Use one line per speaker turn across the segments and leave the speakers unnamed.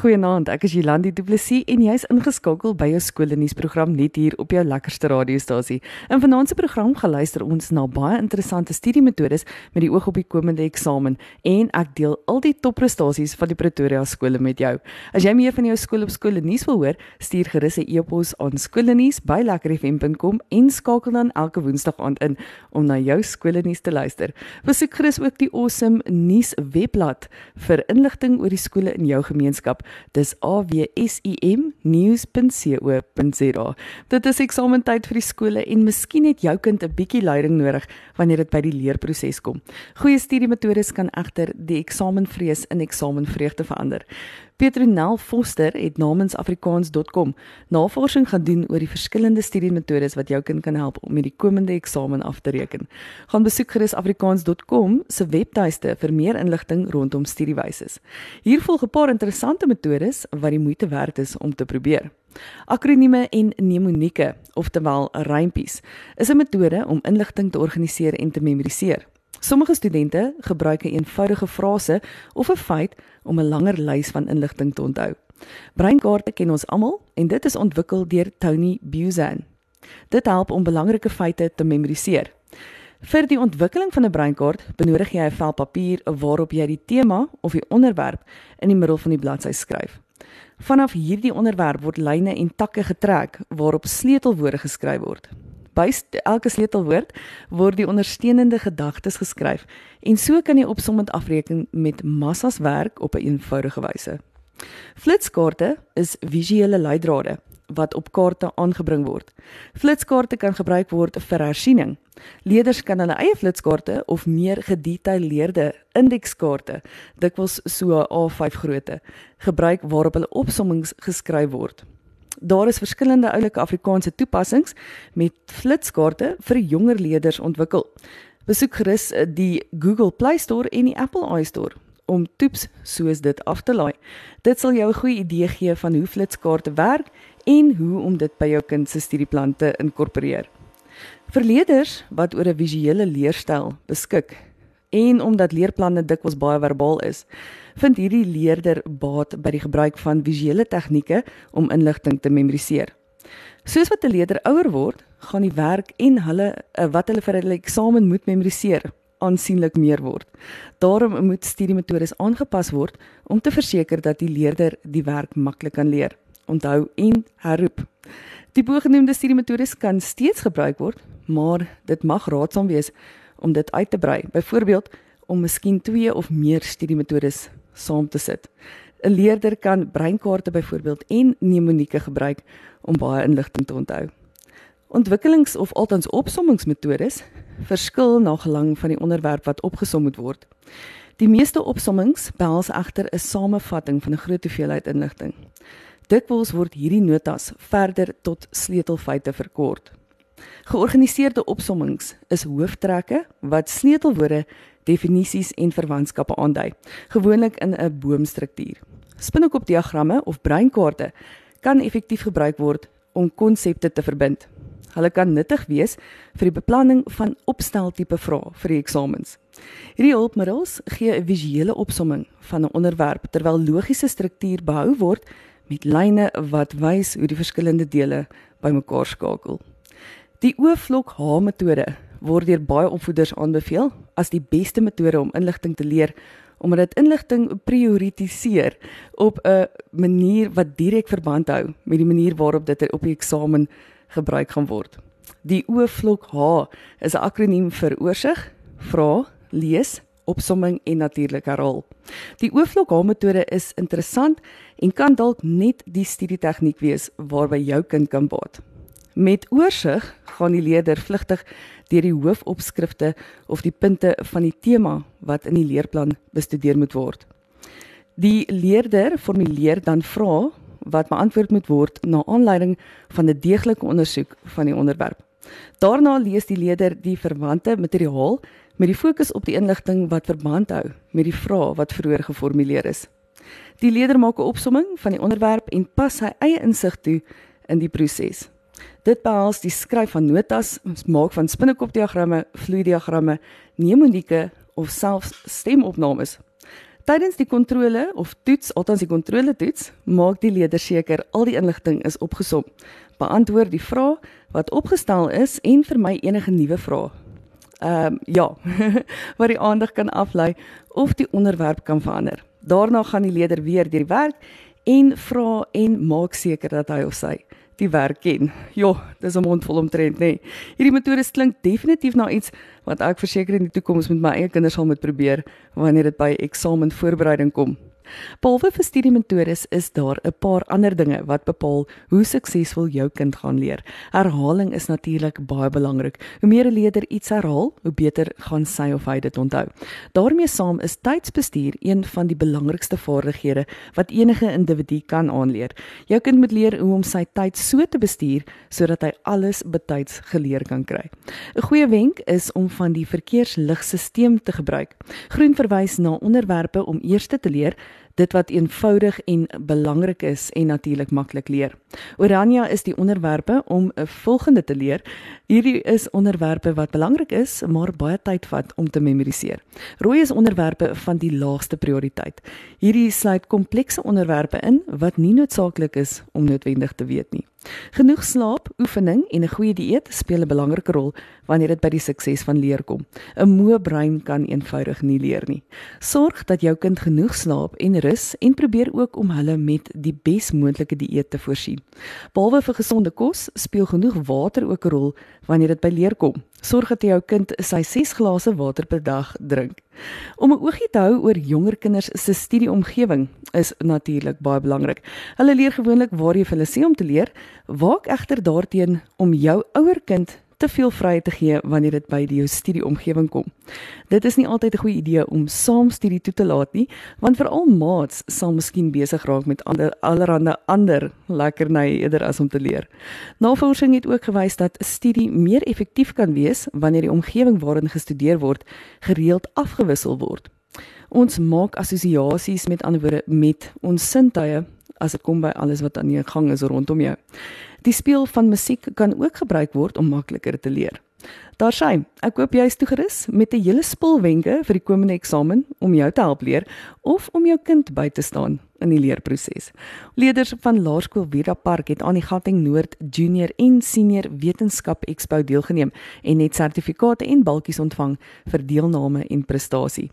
Goeienaand, ek is Jolandi Du Plessis en jy's ingeskakel by jou skoolnuusprogram net hier op jou lekkerste radiostasie. In vanaand se program gaan luister ons na baie interessante studiemetodes met die oog op die komende eksamen en ek deel al die topprestasies van die Pretoria skole met jou. As jy meer van jou skool op skoolnuus wil hoor, stuur gerus 'n e-pos aan skoolnuus@lekkerfm.com en skakel dan elke woensdag aand in om na jou skoolnuus te luister. Besoek gerus ook die Awesome Nuus webblad vir inligting oor die skole in jou gemeenskap Dis awsimnews.co.za. Dit is eksamentyd vir die skole en miskien het jou kind 'n bietjie leiding nodig wanneer dit by die leerproses kom. Goeie studiemetodes kan egter die eksamenvrees in eksamenvreugde verander. Petronel Foster het namens afrikaans.com navorsing gaan doen oor die verskillende studiemetodes wat jou kind kan help om met die komende eksamen af te reken. Gaan besoek gerus afrikaans.com se webtuiste vir meer inligting rondom studiewyses. Hier volg 'n paar interessante metodes wat die moeite werd is om te probeer. Akronieme en mnemonieke, oftewel rympies, is 'n metode om inligting te organiseer en te memoriseer. Sommige studente gebruik 'n eenvoudige frase of 'n feit om 'n langer lys van inligting te onthou. Breinkaarte ken ons almal en dit is ontwikkel deur Tony Buzan. Dit help om belangrike feite te memoriseer. Vir die ontwikkeling van 'n breinkaart benodig jy 'n vel papier waarop jy die tema of die onderwerp in die middel van die bladsy skryf. Vanaf hierdie onderwerp word lyne en takke getrek waarop sleutelwoorde geskryf word by elke sleutelwoord word die ondersteunende gedagtes geskryf en so kan jy opsommend afreken met massas werk op 'n eenvoudige wyse. Flitskaarte is visuele leidrade wat op kaarte aangebring word. Flitskaarte kan gebruik word vir hersiening. Leerders kan hulle eie flitskaarte of meer gedetailleerde indekskaarte, dikwels so A5 grootte, gebruik waarop hulle opsommings geskryf word. Daar is verskillende oulike Afrikaanse toepassings met flitskaarte vir jonger leerders ontwikkel. Besoek gerus eh, die Google Play Store en die Apple iStore om toeps soos dit af te laai. Dit sal jou 'n goeie idee gee van hoe flitskaarte werk en hoe om dit by jou kind se studieplan te inkorporeer. Vir leerders wat oor 'n visuele leerstyl beskik en omdat leerplanne dikwels baie verbaal is, vind hierdie leerder baat by die gebruik van visuele tegnieke om inligting te memoriseer. Soos wat 'n leerder ouer word, gaan die werk en hulle eh, wat hulle vir hulle eksamen moet memoriseer aansienlik meer word. Daarom moet studiemetodes aangepas word om te verseker dat die leerder die werk maklik kan leer, onthou en herroep. Die bogenoemde studiemetodes kan steeds gebruik word, maar dit mag raadsaam wees om dit uit te brei. Byvoorbeeld om miskien twee of meer studiemetodes saam te sit. 'n Leerder kan breinkaarte byvoorbeeld en mnemonieke gebruik om baie inligting te onthou. Ontwikkelings of althans opsommingsmetodes verskil na gelang van die onderwerp wat opgesom moet word. Die meeste opsommings behels egter 'n samevatting van 'n groot hoeveelheid inligting. Dikwels word hierdie notas verder tot sleutelfeite verkort. Georganiseerde opsommings is hooftrekke wat sleutelwoorde definisies en verwantskappe aandui, gewoonlik in 'n boomstruktuur. Spinnekopdiagramme of breinkaarte kan effektief gebruik word om konsepte te verbind. Hulle kan nuttig wees vir die beplanning van opsteltipe vrae vir die eksamens. Hierdie hulpmiddels gee 'n visuele opsomming van 'n onderwerp terwyl logiese struktuur behou word met lyne wat wys hoe die verskillende dele bymekaar skakel. Die oofvlok H-metode word deur baie opvoeders aanbeveel as die beste metode om inligting te leer omdat dit inligting prioritiseer op 'n manier wat direk verband hou met die manier waarop dit op die eksamen gebruik gaan word. Die oofvlok H is 'n akroniem vir oorsig, vra, lees, opsomming en natuurlik herhaal. Die oofvlok H metode is interessant en kan dalk net die studietegniek wees waarby jou kind kan baat. Met oorsig gaan die leerder vlugtig deur die hoofopskrifte of die punte van die tema wat in die leerplan bestudeer moet word. Die leerder formuleer dan vrae wat beantwoord moet word na aanleiding van 'n deeglike ondersoek van die onderwerp. Daarna lees die leerder die verwante materiaal met die fokus op die inligting wat verband hou met die vrae wat vroeër geformuleer is. Die leerder maak 'n opsomming van die onderwerp en pas sy eie insig toe in die proses. Dit behels die skryf van notas, maak van spinnekopdiagramme, vloeidiagramme, mnemonieke of selfs stemopnames. Tydens die kontrole of toets, althans die kontrole toets, maak die leerder seker al die inligting is opgesom. Beantwoord die vrae wat opgestel is en vermy enige nuwe vrae. Ehm um, ja, wat die aandag kan aflei of die onderwerp kan verander. Daarna gaan die leerder weer deur die werk en vra en maak seker dat hy of sy die werk ken. Ja, dis 'n mond vol omtrent, nê. Nee. Hierdie metode klink definitief na iets wat ek verseker in die toekoms met my eie kinders sal moet probeer wanneer dit by eksamenvoorbereiding kom. Behalwe vir studiemetodes is daar 'n paar ander dinge wat bepaal hoe suksesvol jou kind gaan leer. Herhaling is natuurlik baie belangrik. Hoe meer 'n leerder iets herhaal, hoe beter gaan sy of hy dit onthou. daarmee saam is tydsbestuur een van die belangrikste vaardighede wat enige individu kan aanleer. Jou kind moet leer hoe om sy tyd so te bestuur sodat hy alles betyds geleer kan kry. 'n Goeie wenk is om van die verkeersligstelsel te gebruik. Groen verwys na onderwerpe om eers te leer dit wat eenvoudig en belangrik is en natuurlik maklik leer. Oranje is die onderwerpe om 'n volgende te leer. Hierdie is onderwerpe wat belangrik is, maar baie tyd vat om te memoriseer. Rooi is onderwerpe van die laagste prioriteit. Hierdie sluit komplekse onderwerpe in wat nie noodsaaklik is om noodwendig te weet nie. Genoeg slaap, oefening en 'n goeie dieet speel 'n belangrike rol wanneer dit by die sukses van leer kom. 'n Moe brein kan eenvoudig nie leer nie. Sorg dat jou kind genoeg slaap en rus en probeer ook om hulle met die bes moontlike dieet te voorsien. Behalwe vir gesonde kos, speel genoeg water ook 'n rol wanneer dit by leer kom. Sorg dat jou kind sy 6 glase water per dag drink. Om 'n oogie te hou oor jonger kinders se studieomgewing is natuurlik baie belangrik. Hulle leer gewoonlik waar jy vir hulle sê om te leer, waak egter daarteen om jou ouer kind te veel vryheid te gee wanneer dit by jou studieomgewing kom. Dit is nie altyd 'n goeie idee om saam studie toe te laat nie, want veral maats sal miskien besig raak met ander allerhande ander lekkerny eerder as om te leer. Navorsing het ook gewys dat studie meer effektief kan wees wanneer die omgewing waarin gestudeer word gereeld afgewissel word. Ons maak assosiasies met ander woorde met ons sintuie as dit kom by alles wat aan die gang is rondom jou. Die speel van musiek kan ook gebruik word om makliker te leer. Daar sê, ek koop jy is toegerus met 'n hele spul wenke vir die komende eksamen om jou te help leer of om jou kind by te staan in die leerproses. Leerders van Laerskool Vida Park het aan die Gauteng Noord Junior en Senior Wetenskap Expo deelgeneem en het sertifikate en balkies ontvang vir deelname en prestasie.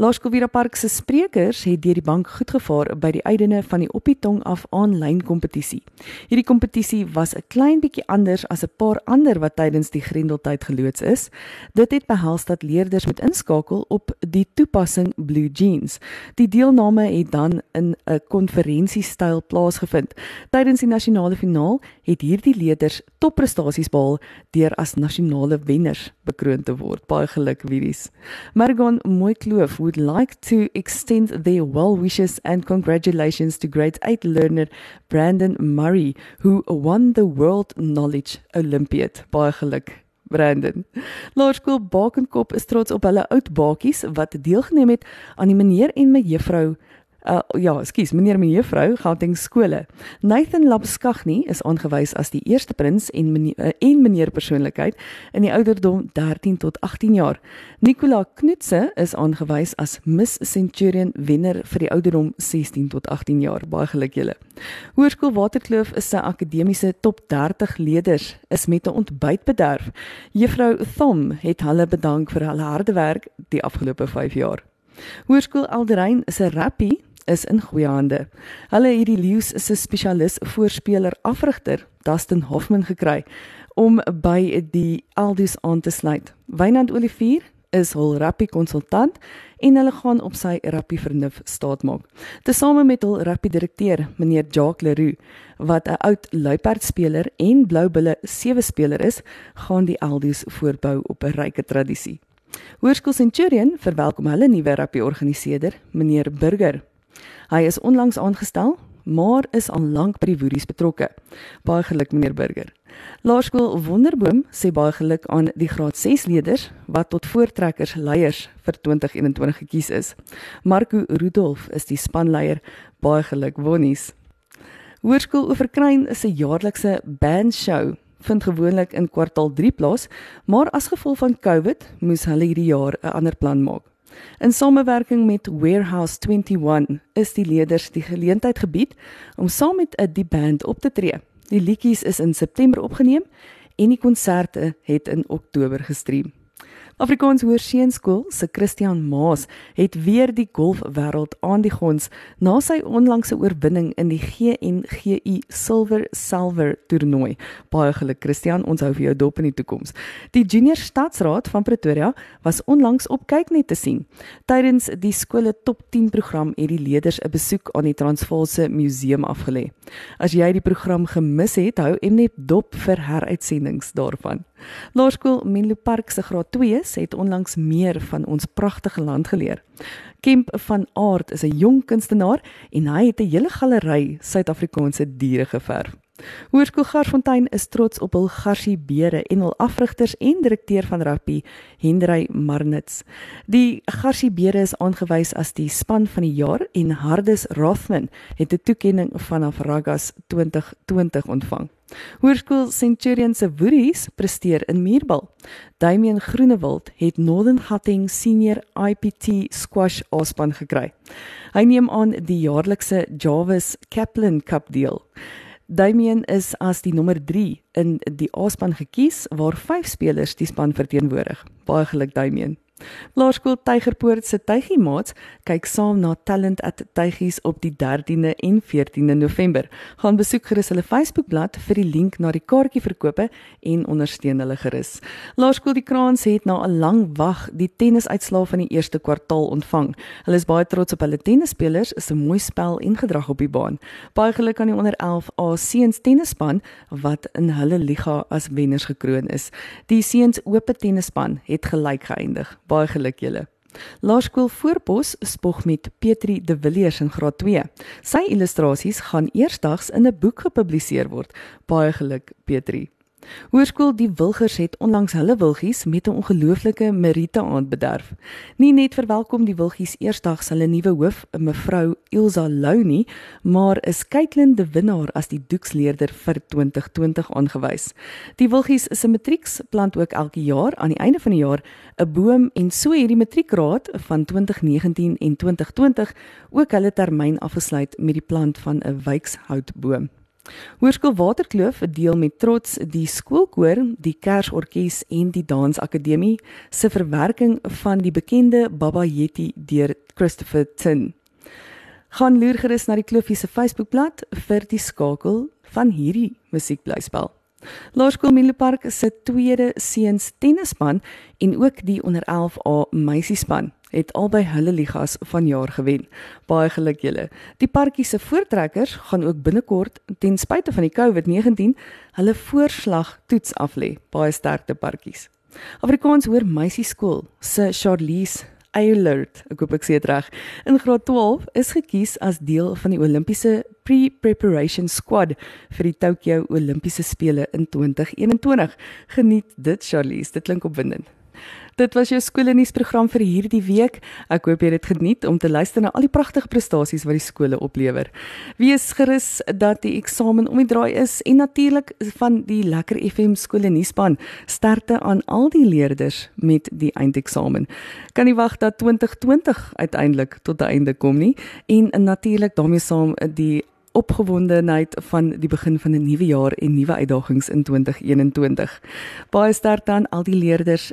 Laerskool Vida Park se sprekers het deur die bank goedgevaar by die uitdene van die Opietong af aanlyn kompetisie. Hierdie kompetisie was 'n klein bietjie anders as 'n paar ander wat tydens die Grendeltyd geloods is. Dit het behels dat leerders moet inskakel op die toepassing Blue Jeans. Die deelname het dan in 'n konferensiestyl plaasgevind. Tydens die nasionale finaal het hierdie leerders topprestasies behaal deur as nasionale wenners bekroon te word. Baie geluk Wiries. Margon Mooikloof would like to extend their well wishes and congratulations to grade 8 learner Brandon Murray who won the World Knowledge Olympiad. Baie geluk. Brandon. Laerskool Bakenkop is trots op hulle oud bakies wat deelgeneem het aan die meneer en mevrou Uh ja, ekskuus, meneer en mevrou Gauteng skole. Nathan Lapskagni is aangewys as die eerste prins en meneer uh, en meneer persoonlikheid in die ouderdom 13 tot 18 jaar. Nicola Knutse is aangewys as Miss Centurion wenner vir die ouderdom 16 tot 18 jaar. Baie geluk julle. Hoërskool Waterkloof is sy akademiese top 30 leerders is met 'n ontbyt bederf. Juffrou Thom het hulle bedank vir hulle harde werk die afgelope 5 jaar. Hoërskool Alderein is 'n rappie is in goeie hande. Hulle het die Leeu's se spesialis voorspeler afrigter Dustin Hoffman gekry om by die Aldus aan te sluit. Wynand Olivier is hul rappie konsultant en hulle gaan op sy rappie vernuf staatmaak. Tesame met hul rappie direkteur, meneer Jacques Leroux, wat 'n oud luiperd speler en bloubulle sewe speler is, gaan die Aldus voortbou op 'n ryke tradisie. Hoërskool Centurion verwelkom hulle nuwe rappie organiseerder, meneer Burger. Hy is onlangs aangestel, maar is al lank by die woeries betrokke. Baie geluk meneer Burger. Laerskool Wonderboom sê baie geluk aan die graad 6 leerders wat tot voortrekkers leiers vir 2021 gekies is. Marco Rudolf is die spanleier. Baie geluk Wonnies. Hoërskool Oeverkruin is 'n jaarlikse bandshow vind gewoonlik in kwartaal 3 plaas, maar as gevolg van COVID moes hulle hierdie jaar 'n ander plan maak. In samewerking met Warehouse 21 is die leerders die geleentheid gebied om saam met 'n die band op te tree. Die liedjies is in September opgeneem en die konserte het in Oktober gestream. Afrikaans Hoërseunskool se Christian Maas het weer die golfwêreld aan die gons na sy onlangse oorwinning in die GNGU Silver Silver toernooi. Baie geluk Christian, ons hou vir jou dop in die toekoms. Die Junior Stadsraad van Pretoria was onlangs op kyknet te sien. Tydens die skole top 10 program het die leerders 'n besoek aan die Transvaalse Museum afgelê. As jy die program gemis het, hou Mnet dop vir heruitsendings daarvan. Laerskool Menlo Park se graad 2s het onlangs meer van ons pragtige land geleer. Kemp van Aard is 'n jong kunstenaar en hy het 'n hele galery Suid-Afrikaanse diere geverf. Hoërskool Garfontein is trots op hul Garsie Beere en hul afrigters en direkteur van rugby Hendrey Marnitz. Die Garsie Beere is aangewys as die span van die jaar en Hardus Rothman het 'n toekenning vanaf Ragas 2020 ontvang. Hoërskool Centurion se Woeries presteer in muurbal. Damian Groenewald het Northern Gauteng Senior IPT Squash Aspan gekry. Hy neem aan die jaarlikse Jarvis Kaplan Cup deel. Damian is as die nommer 3 in die Aspan gekies waar 5 spelers die span verteenwoordig. Baie geluk Damian. Laerskool Tygerpoort se Tygiemaats kyk saam na Talent at Tygies op die 13de en 14de November. Gaan besoek gerus hulle Facebookblad vir die link na die kaartjieverkope en ondersteun hulle gerus. Laerskool Die Kraans het na 'n lang wag die tennisuitslae van die eerste kwartaal ontvang. Hulle is baie trots op hulle tennisspelers, is 'n mooi spel en gedrag op die baan. Baie geluk aan die onder 11 A seuns tennisspan wat in hulle liga as wenners gekroon is. Die seuns oop tennisspan het gelyk geëindig baie geluk julle. Laerskool Voorbos spog met Petri de Villiers in graad 2. Sy illustrasies gaan eersdags in 'n boek gepubliseer word. Baie geluk Petri. Hoërskool Die Wilgers het onlangs hulle wilgies met 'n ongelooflike Merite aand bederf. Nie net verwelkom die wilgies eersdag hulle nuwe hoof, mevrou Ilsa Lou nie, maar is Kaitlyn de Winnaar as die doeksleerder vir 2020 aangewys. Die wilgies is 'n matrieks plant ook elke jaar aan die einde van die jaar 'n boom en so hierdie matriekraad van 2019 en 2020 ook hulle termyn afgesluit met die plant van 'n wykshoutboom. Hoërskool Waterkloof deel met trots die skoolkoor, die Kersorkes en die Dansakademie se verwerking van die bekende Baba Yeti deur Christopher Tin. Gaan loer gerus na die Kloofie se Facebookblad vir die skakel van hierdie musiekblyspel. Laerskool Milepark se tweede seuns tennisspan en ook die onder 11A meisiespan het albei hulle ligas vanjaar gewen. Baie geluk julle. Die parkie se voortrekkers gaan ook binnekort ten spyte van die COVID-19 hulle voorslag toets aflê. Baie sterkte parkies. Afrikaans hoor meisieskool se Charlize Eilert, ek hoop ek sê dit reg, in graad 12 is gekies as deel van die Olimpiese pre-preparation squad vir die Tokyo Olimpiese spele in 2021. Geniet dit Charlize, dit klink opwindend. Dit was jou skoolnuusprogram vir hierdie week. Ek hoop jy het geniet om te luister na al die pragtige prestasies wat die skole oplewer. Wees gerus dat die eksamen om die draai is en natuurlik van die Lekker FM skoolnuusspan sterkte aan al die leerders met die eindeksamen. Kan nie wag dat 2020 uiteindelik tot 'n einde kom nie en natuurlik daarmee saam die opgewondenheid van die begin van 'n nuwe jaar en nuwe uitdagings in 2021. Baie sterkte aan al die leerders